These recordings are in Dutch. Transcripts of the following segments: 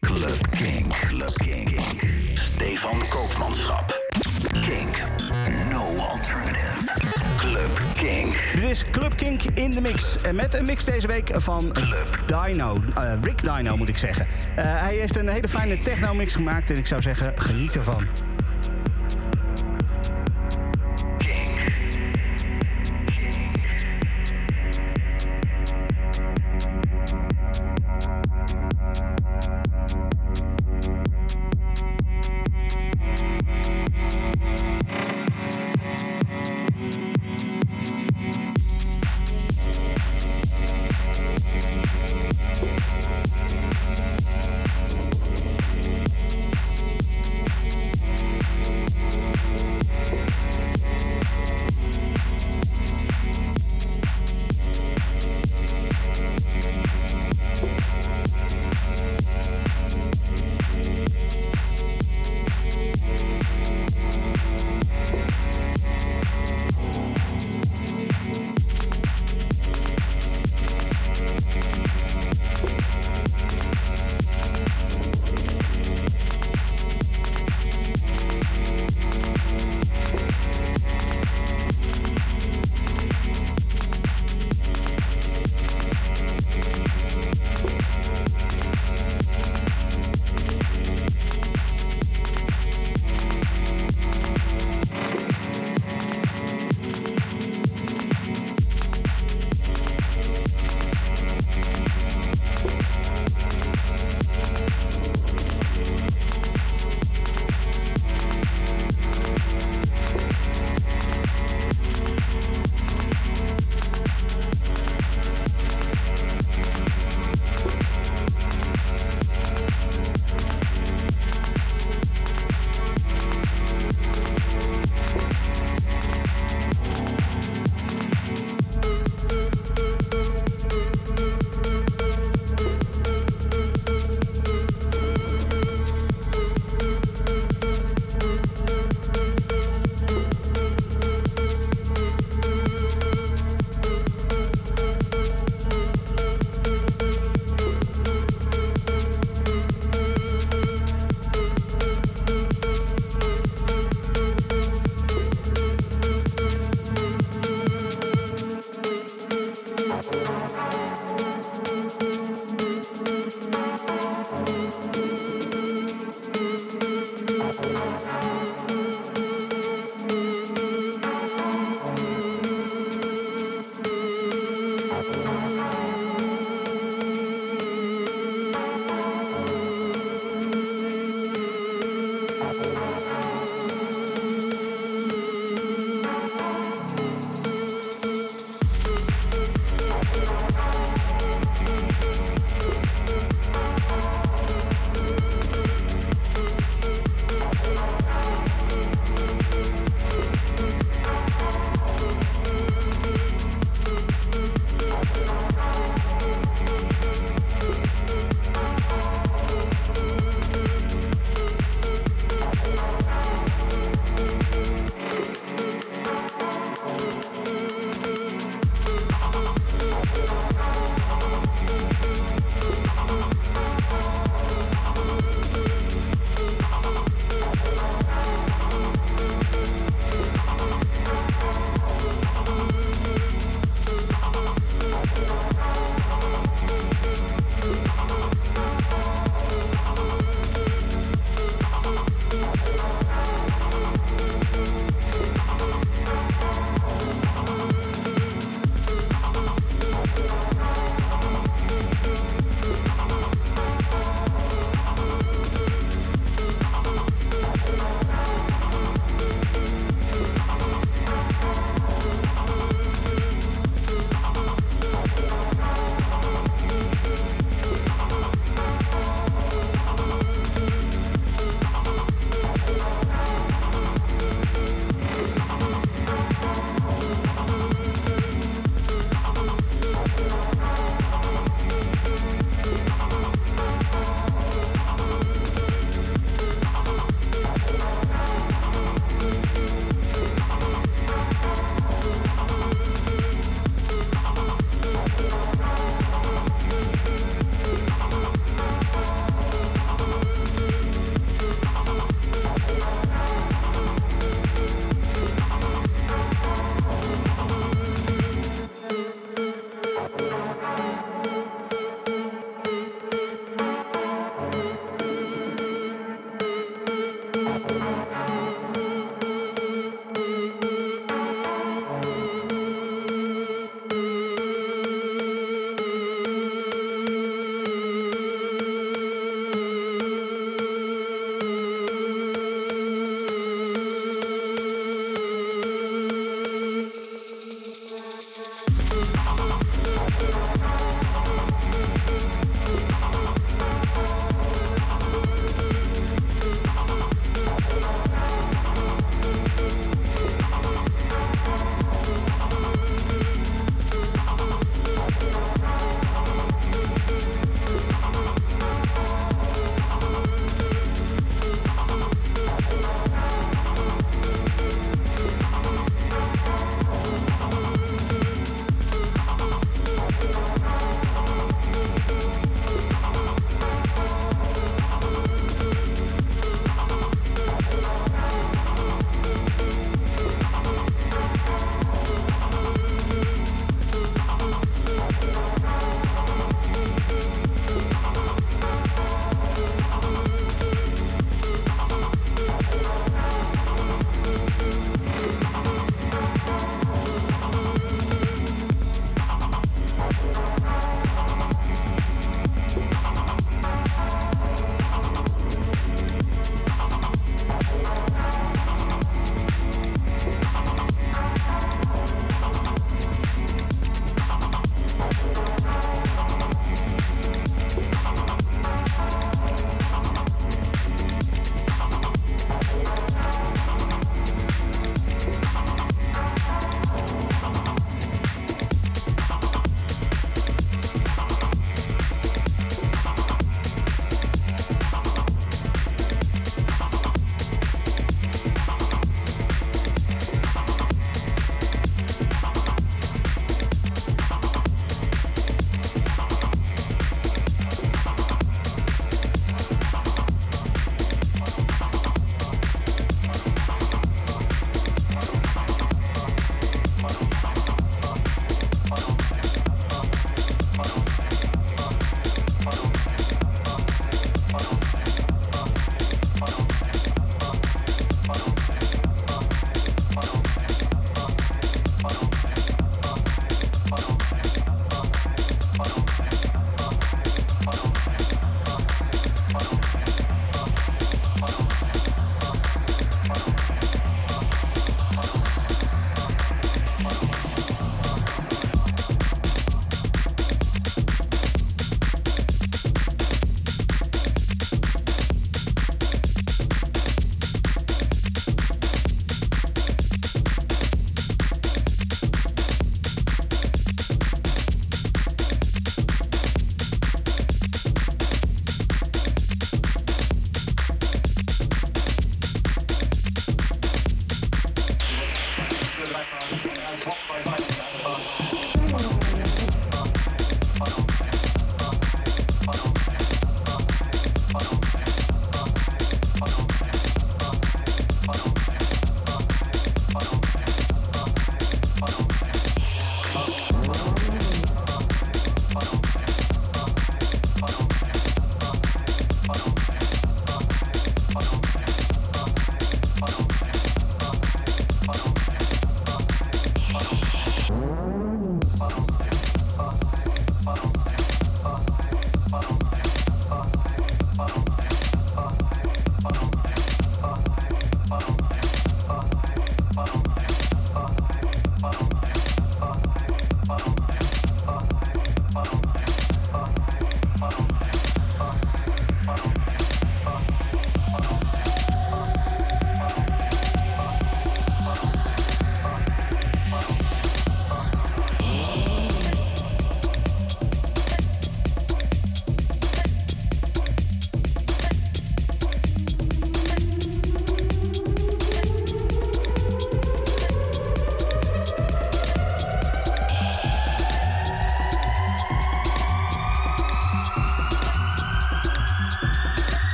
Club Kink. Club Kink. Stefan Koopmanschap. Kink. No alternative. Club Kink. Dit is Club Kink in de mix. En met een mix deze week van Club. Dino. Eh, Rick Dino moet ik zeggen. Eh, hij heeft een hele fijne techno mix gemaakt. En ik zou zeggen, geniet ervan.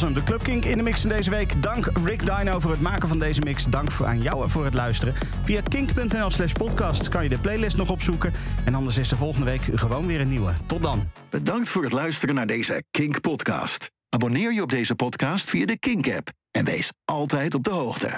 was hem, de Club Kink in de mix van deze week. Dank Rick Dino voor het maken van deze mix. Dank voor aan jou voor het luisteren. Via kink.nl slash podcast kan je de playlist nog opzoeken. En anders is er volgende week gewoon weer een nieuwe. Tot dan. Bedankt voor het luisteren naar deze Kink podcast. Abonneer je op deze podcast via de Kink app en wees altijd op de hoogte.